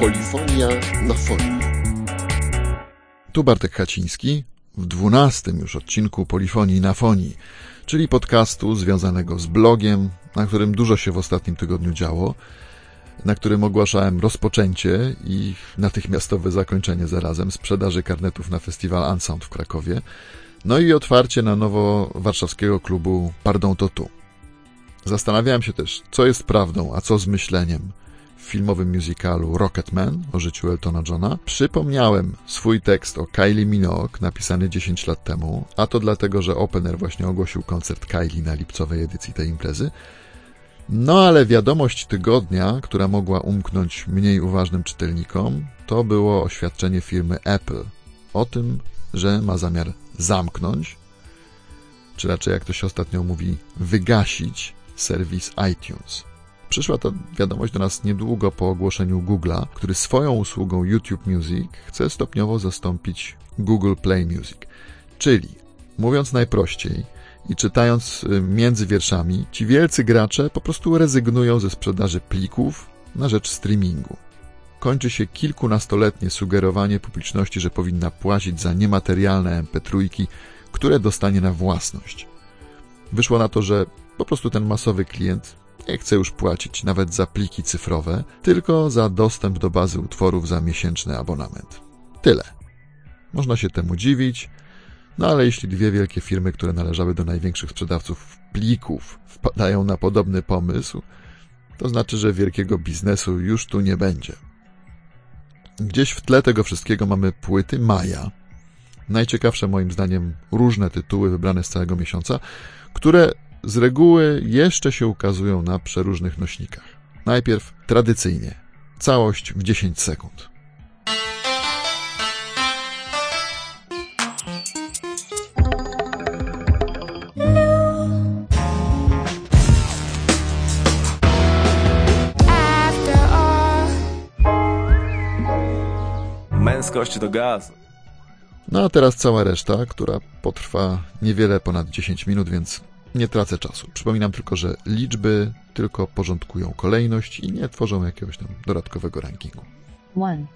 Polifonia na fonii. Tu Bartek Haciński w dwunastym już odcinku Polifonii na fonii, czyli podcastu związanego z blogiem, na którym dużo się w ostatnim tygodniu działo, na którym ogłaszałem rozpoczęcie i natychmiastowe zakończenie zarazem sprzedaży karnetów na festiwal Unsound w Krakowie, no i otwarcie na nowo warszawskiego klubu Pardon to tu. Zastanawiałem się też, co jest prawdą, a co zmyśleniem w filmowym musicalu Rocketman o życiu Eltona Johna. Przypomniałem swój tekst o Kylie Minogue, napisany 10 lat temu, a to dlatego, że Opener właśnie ogłosił koncert Kylie na lipcowej edycji tej imprezy. No ale wiadomość tygodnia, która mogła umknąć mniej uważnym czytelnikom, to było oświadczenie firmy Apple o tym, że ma zamiar zamknąć, czy raczej jak to się ostatnio mówi, wygasić serwis iTunes. Przyszła ta wiadomość do nas niedługo po ogłoszeniu Google'a, który swoją usługą YouTube Music chce stopniowo zastąpić Google Play Music. Czyli, mówiąc najprościej i czytając y, między wierszami, ci wielcy gracze po prostu rezygnują ze sprzedaży plików na rzecz streamingu. Kończy się kilkunastoletnie sugerowanie publiczności, że powinna płacić za niematerialne MP3, które dostanie na własność. Wyszło na to, że po prostu ten masowy klient nie chce już płacić nawet za pliki cyfrowe, tylko za dostęp do bazy utworów za miesięczny abonament. Tyle. Można się temu dziwić, no ale jeśli dwie wielkie firmy, które należały do największych sprzedawców plików, wpadają na podobny pomysł, to znaczy, że wielkiego biznesu już tu nie będzie. Gdzieś w tle tego wszystkiego mamy płyty Maja. Najciekawsze moim zdaniem różne tytuły wybrane z całego miesiąca, które z reguły jeszcze się ukazują na przeróżnych nośnikach. Najpierw tradycyjnie, całość w 10 sekund. Męskość do gazu. No a teraz cała reszta, która potrwa niewiele ponad 10 minut, więc nie tracę czasu. Przypominam tylko, że liczby tylko porządkują kolejność i nie tworzą jakiegoś tam dodatkowego rankingu. One.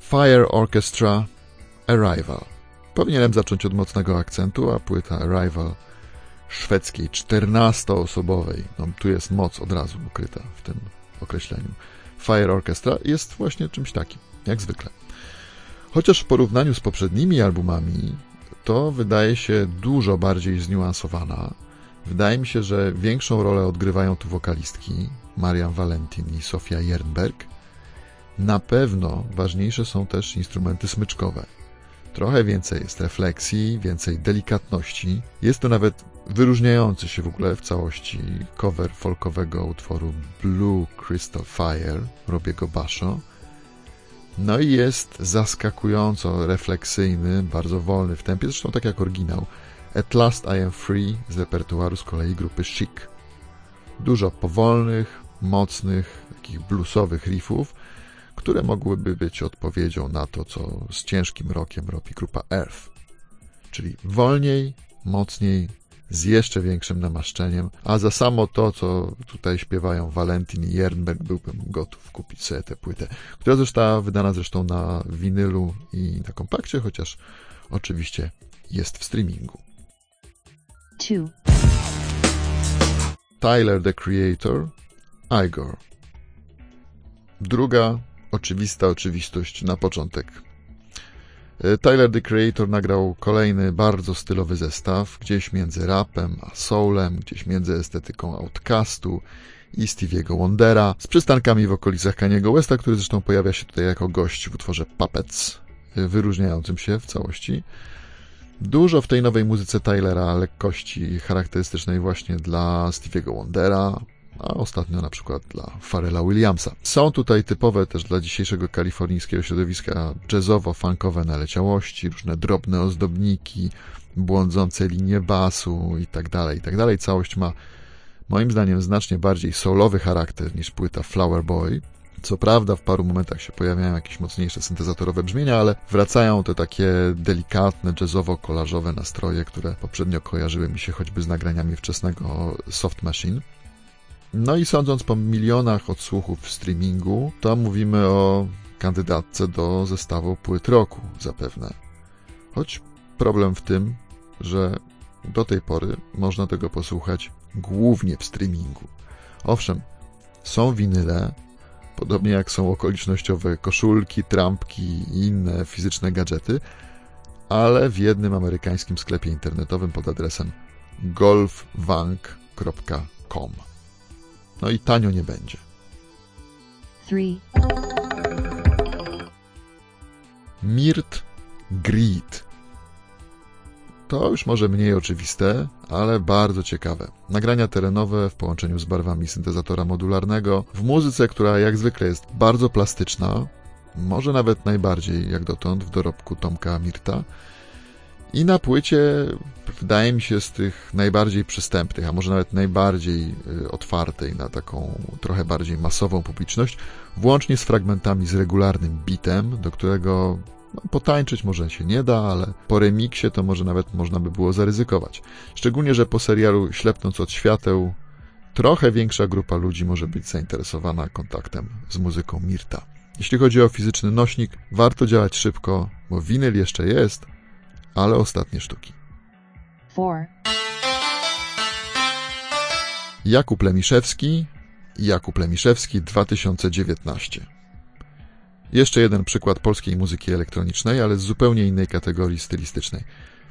Fire Orchestra Arrival. Powinienem zacząć od mocnego akcentu, a płyta Arrival szwedzkiej, 14-osobowej, no tu jest moc od razu ukryta w tym określeniu. Fire Orchestra jest właśnie czymś takim, jak zwykle. Chociaż w porównaniu z poprzednimi albumami to wydaje się dużo bardziej zniuansowana. Wydaje mi się, że większą rolę odgrywają tu wokalistki Marian Valentin i Sofia Jernberg. Na pewno ważniejsze są też instrumenty smyczkowe. Trochę więcej jest refleksji, więcej delikatności. Jest to nawet wyróżniający się w ogóle w całości cover folkowego utworu Blue Crystal Fire Robiego Basho. No i jest zaskakująco refleksyjny, bardzo wolny w tempie, zresztą tak jak oryginał. At Last I Am Free z repertuaru z kolei grupy Chic. Dużo powolnych, mocnych, takich bluesowych riffów, które mogłyby być odpowiedzią na to, co z ciężkim rokiem robi grupa Earth. Czyli wolniej, mocniej, z jeszcze większym namaszczeniem, a za samo to, co tutaj śpiewają Valentin i Jernberg, byłbym gotów kupić sobie tę płytę, która została wydana zresztą na winylu i na kompakcie, chociaż oczywiście jest w streamingu. Two. Tyler the Creator, Igor. Druga oczywista oczywistość na początek. E, Tyler the Creator nagrał kolejny bardzo stylowy zestaw, gdzieś między rapem a soulem, gdzieś między estetyką Outcastu i Stevie'ego Wondera, z przystankami w okolicach Kaniego Westa, który zresztą pojawia się tutaj jako gość w utworze Puppets, e, wyróżniającym się w całości. Dużo w tej nowej muzyce Tylera lekkości charakterystycznej właśnie dla Stevie'ego Wondera, a ostatnio na przykład dla Pharrella Williamsa. Są tutaj typowe też dla dzisiejszego kalifornijskiego środowiska jazzowo-funkowe naleciałości, różne drobne ozdobniki, błądzące linie basu itd., tak itd. Tak Całość ma moim zdaniem znacznie bardziej soulowy charakter niż płyta Flower Boy. Co prawda w paru momentach się pojawiają jakieś mocniejsze syntezatorowe brzmienia, ale wracają te takie delikatne, jazzowo-kolażowe nastroje, które poprzednio kojarzyły mi się choćby z nagraniami wczesnego Soft Machine. No i sądząc po milionach odsłuchów w streamingu, to mówimy o kandydatce do zestawu płyt roku zapewne. Choć problem w tym, że do tej pory można tego posłuchać głównie w streamingu. Owszem, są winyle, podobnie jak są okolicznościowe koszulki, trampki i inne fizyczne gadżety, ale w jednym amerykańskim sklepie internetowym pod adresem golfwank.com. No i tanio nie będzie. 3, Mirt Grid. To już może mniej oczywiste, ale bardzo ciekawe. Nagrania terenowe w połączeniu z barwami syntezatora modularnego, w muzyce, która jak zwykle jest bardzo plastyczna, może nawet najbardziej jak dotąd w dorobku Tomka Mirta. I na płycie, wydaje mi się, z tych najbardziej przystępnych, a może nawet najbardziej y, otwartej na taką trochę bardziej masową publiczność, włącznie z fragmentami z regularnym bitem, do którego no, potańczyć może się nie da, ale po remiksie to może nawet można by było zaryzykować. Szczególnie, że po serialu Ślepnąc od świateł trochę większa grupa ludzi może być zainteresowana kontaktem z muzyką Mirta. Jeśli chodzi o fizyczny nośnik, warto działać szybko, bo winyl jeszcze jest, ale ostatnie sztuki. 4, Jakub Lemiszewski, Jakub Lemiszewski 2019. Jeszcze jeden przykład polskiej muzyki elektronicznej, ale z zupełnie innej kategorii stylistycznej.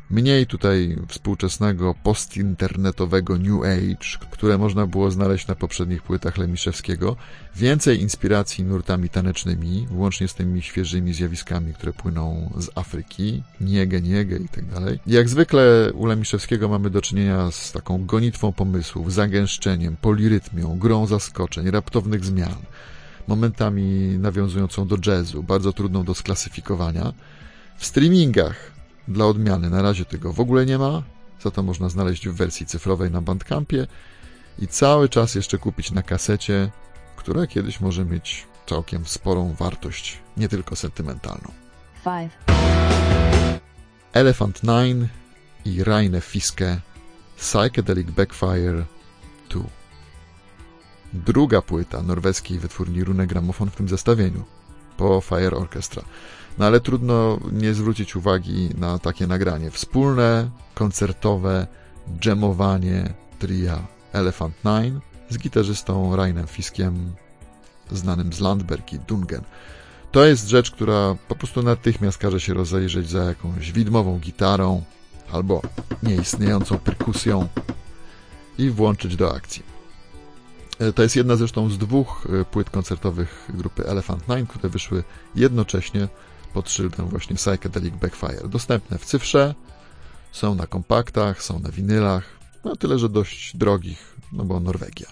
Mniej tutaj współczesnego postinternetowego New Age, które można było znaleźć na poprzednich płytach Lemiszewskiego, więcej inspiracji nurtami tanecznymi, włącznie z tymi świeżymi zjawiskami, które płyną z Afryki, niegę, niegę i tak dalej. Jak zwykle u Lemiszewskiego mamy do czynienia z taką gonitwą pomysłów, zagęszczeniem, polirytmią, grą zaskoczeń, raptownych zmian, momentami nawiązującą do jazzu, bardzo trudną do sklasyfikowania. W streamingach dla odmiany na razie tego w ogóle nie ma, za to można znaleźć w wersji cyfrowej na Bandcampie i cały czas jeszcze kupić na kasecie, która kiedyś może mieć całkiem sporą wartość, nie tylko sentymentalną. 5, Elephant Nine i Raine Fiske Psychedelic Backfire 2. Druga płyta norweskiej wytwórni Rune Gramophone w tym zestawieniu, po Fire Orchestra. No ale trudno nie zwrócić uwagi na takie nagranie. Wspólne, koncertowe dżemowanie tria Elephant Nine z gitarzystą Rainem Fiskiem, znanym z Landberg i Dungen. To jest rzecz, która po prostu natychmiast każe się rozejrzeć za jakąś widmową gitarą albo nieistniejącą perkusją i włączyć do akcji. E, To jest jedna zresztą z dwóch e, płyt koncertowych grupy Elephant Nine, które wyszły jednocześnie pod szyldem właśnie Psychedelic Backfire. Dostępne w cyfrze, są na kompaktach, są na winylach, no tyle, że dość drogich, no bo Norwegia.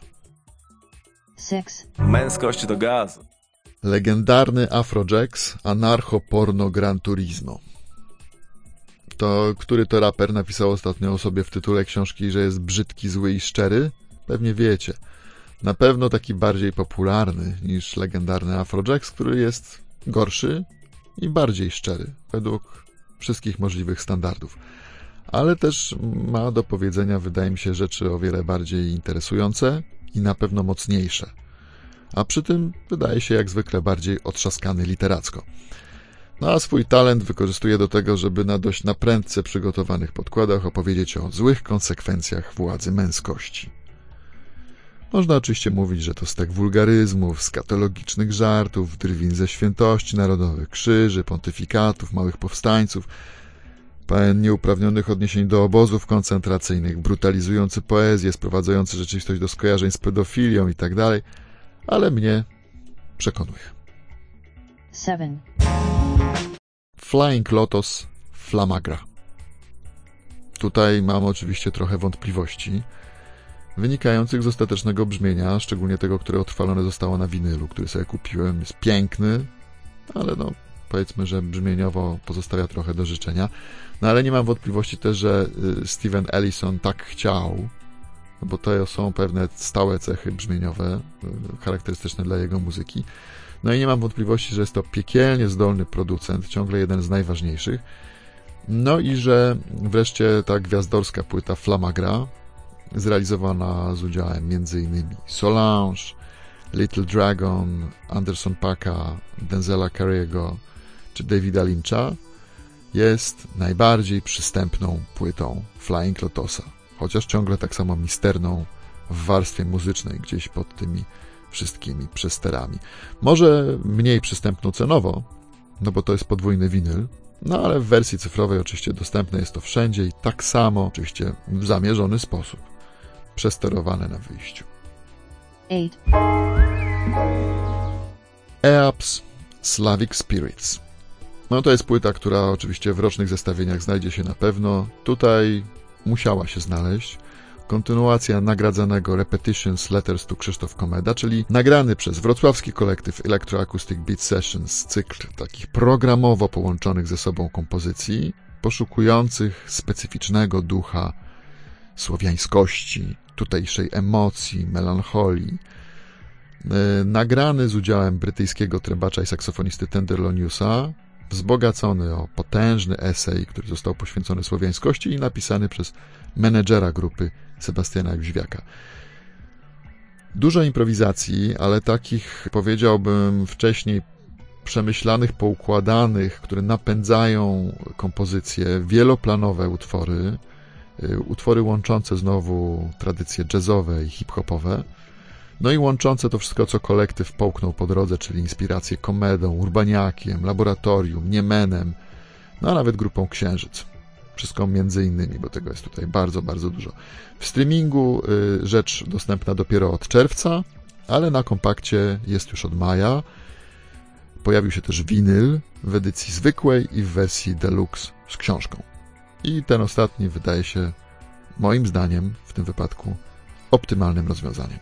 6, Męskość do gazu. Legendarny Afrojax Anarcho Porno Gran Turismo. To, który to raper napisał ostatnio o sobie w tytule książki, że jest brzydki, zły i szczery? Pewnie wiecie. Na pewno taki bardziej popularny niż legendarny Afrojax, który jest gorszy i bardziej szczery, według wszystkich możliwych standardów. Ale też ma do powiedzenia, wydaje mi się, rzeczy o wiele bardziej interesujące i na pewno mocniejsze. A przy tym wydaje się jak zwykle bardziej otrzaskany literacko. No a swój talent wykorzystuje do tego, żeby na dość naprędce przygotowanych podkładach opowiedzieć o złych konsekwencjach władzy męskości. Można oczywiście mówić, że to stek wulgaryzmów, skatologicznych żartów, drwin ze świętości narodowych, krzyży, pontyfikatów, małych powstańców, pełen nieuprawnionych odniesień do obozów koncentracyjnych, brutalizujący poezję, sprowadzający rzeczywistość do skojarzeń z pedofilią itd., ale mnie przekonuje. 7, Flying Lotus Flamagra. Tutaj mam oczywiście trochę wątpliwości, wynikających z ostatecznego brzmienia, szczególnie tego, które otrwalone zostało na winylu, który sobie kupiłem. Jest piękny, ale no, powiedzmy, że brzmieniowo pozostawia trochę do życzenia. No ale nie mam wątpliwości też, że y, Steven Ellison tak chciał, bo to są pewne stałe cechy brzmieniowe, y, charakterystyczne dla jego muzyki. No i nie mam wątpliwości, że jest to piekielnie zdolny producent, ciągle jeden z najważniejszych. No i że wreszcie ta gwiazdorska płyta Flamagra zrealizowana z udziałem m.in. Solange, Little Dragon, Anderson Paka, Denzela Carey'ego czy Davida Lyncha, jest najbardziej przystępną płytą Flying Lotosa, chociaż ciągle tak samo misterną w warstwie muzycznej, gdzieś pod tymi wszystkimi przesterami. Może mniej przystępną cenowo, no bo to jest podwójny winyl, no ale w wersji cyfrowej oczywiście dostępne jest to wszędzie i tak samo, oczywiście w zamierzony sposób, przesterowane na wyjściu. 8, EAPS Slavic Spirits. No to jest płyta, która oczywiście w rocznych zestawieniach znajdzie się na pewno. Tutaj musiała się znaleźć. Kontynuacja nagradzanego Repetitions Letters to Krzysztof Komeda, czyli nagrany przez wrocławski kolektyw Electroacoustic Beat Sessions cykl takich programowo połączonych ze sobą kompozycji, poszukujących specyficznego ducha słowiańskości, tutejszej emocji, melancholii, E, nagrany z udziałem brytyjskiego trębacza i saksofonisty Tenderloniusa, wzbogacony o potężny esej, który został poświęcony słowiańskości i napisany przez menedżera grupy Sebastiana Jóźwiaka. Dużo improwizacji, ale takich powiedziałbym wcześniej przemyślanych, poukładanych, które napędzają kompozycję, wieloplanowe utwory, utwory łączące znowu tradycje jazzowe i hip-hopowe. No i łączące to wszystko, co kolektyw połknął po drodze, czyli inspiracje komedą, urbaniakiem, laboratorium, niemenem, no a nawet grupą księżyc. Wszystko między innymi, bo tego jest tutaj bardzo, bardzo dużo. W streamingu y, rzecz dostępna dopiero od czerwca, ale na kompakcie jest już od maja. Pojawił się też winyl w edycji zwykłej i w wersji deluxe z książką. I ten ostatni wydaje się, moim zdaniem, w tym wypadku optymalnym rozwiązaniem.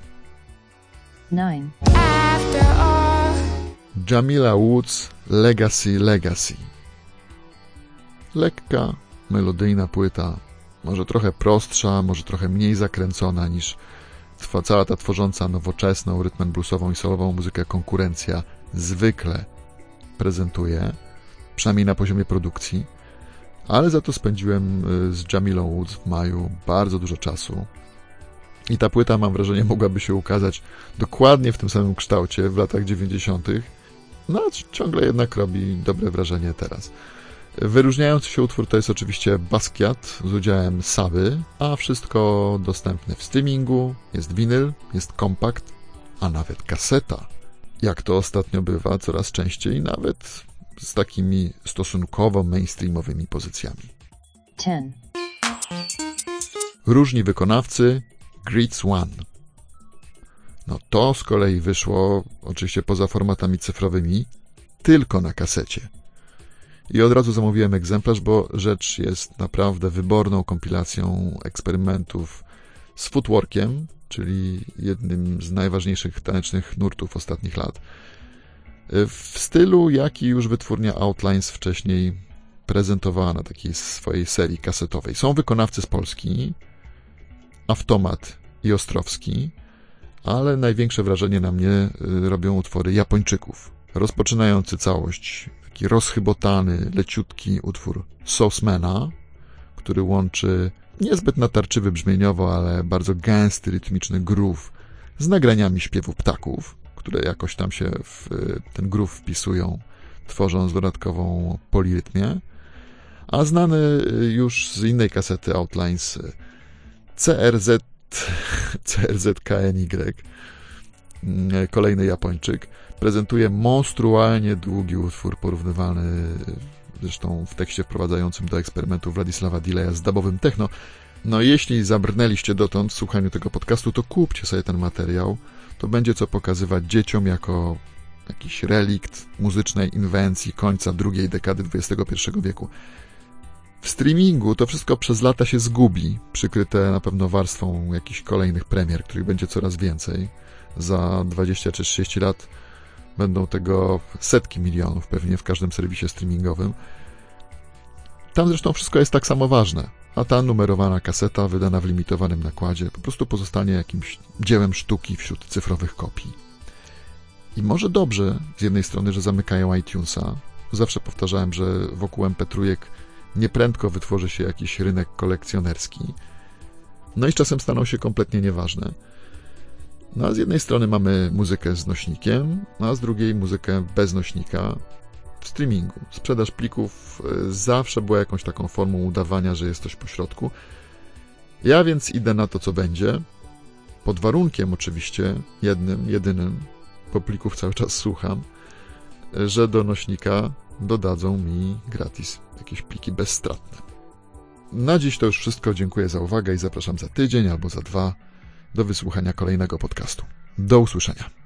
9, After all, Jamila Woods Legacy Legacy. Lekka, melodyjna płyta, może trochę prostsza, może trochę mniej zakręcona niż twa- cała ta tworząca nowoczesną, rytmem bluesową i solową muzykę konkurencja zwykle prezentuje, przynajmniej na poziomie produkcji, ale za to spędziłem y, z Jamilą Woods w maju bardzo dużo czasu. I ta płyta, mam wrażenie, mogłaby się ukazać dokładnie w tym samym kształcie w latach 90., no ciągle jednak robi dobre wrażenie teraz. Wyróżniający się utwór to jest oczywiście Basquiat z udziałem Saby, a wszystko dostępne w streamingu, jest winyl, jest kompakt, a nawet kaseta. Jak to ostatnio bywa, coraz częściej, nawet z takimi stosunkowo mainstreamowymi pozycjami. 10, Różni wykonawcy Greets One. No to z kolei wyszło, oczywiście poza formatami cyfrowymi, tylko na kasecie. I od razu zamówiłem egzemplarz, bo rzecz jest naprawdę wyborną kompilacją eksperymentów z footworkiem, czyli jednym z najważniejszych tanecznych nurtów ostatnich lat. W stylu, jaki już wytwórnia Outlines wcześniej prezentowała na takiej swojej serii kasetowej. Są wykonawcy z Polski, Automat i Ostrowski, ale największe wrażenie na mnie y, robią utwory Japończyków. Rozpoczynający całość, taki rozchybotany, leciutki utwór Saucemana, który łączy niezbyt natarczywy brzmieniowo, ale bardzo gęsty, rytmiczny groove z nagraniami śpiewu ptaków, które jakoś tam się w ten groove wpisują, tworząc dodatkową polirytmię. A znany już z innej kasety Outlines CRZ, CRZKNY, kolejny Japończyk, prezentuje monstrualnie długi utwór porównywalny zresztą w tekście wprowadzającym do eksperymentu Władysława Dileja z dubowym techno. No jeśli zabrnęliście dotąd w słuchaniu tego podcastu, to kupcie sobie ten materiał. To będzie co pokazywać dzieciom jako jakiś relikt muzycznej inwencji końca drugiej dekady XXI wieku. W streamingu to wszystko przez lata się zgubi, przykryte na pewno warstwą jakichś kolejnych premier, których będzie coraz więcej. Za 20 czy 30 lat będą tego setki milionów pewnie w każdym serwisie streamingowym. Tam zresztą wszystko jest tak samo ważne, a ta numerowana kaseta wydana w limitowanym nakładzie po prostu pozostanie jakimś dziełem sztuki wśród cyfrowych kopii. I może dobrze z jednej strony, że zamykają iTunesa. Zawsze powtarzałem, że wokół MP3 nieprędko wytworzy się jakiś rynek kolekcjonerski. No i z czasem staną się kompletnie nieważne. No a z jednej strony mamy muzykę z nośnikiem, a z drugiej muzykę bez nośnika streamingu. Sprzedaż plików y, zawsze była jakąś taką formą udawania, że jest coś po środku. Ja więc idę na to, co będzie, pod warunkiem oczywiście, jednym, jedynym, bo plików cały czas słucham, że do nośnika dodadzą mi gratis jakieś pliki bezstratne. Na dziś to już wszystko. Dziękuję za uwagę i zapraszam za tydzień albo za dwa do wysłuchania kolejnego podcastu. Do usłyszenia.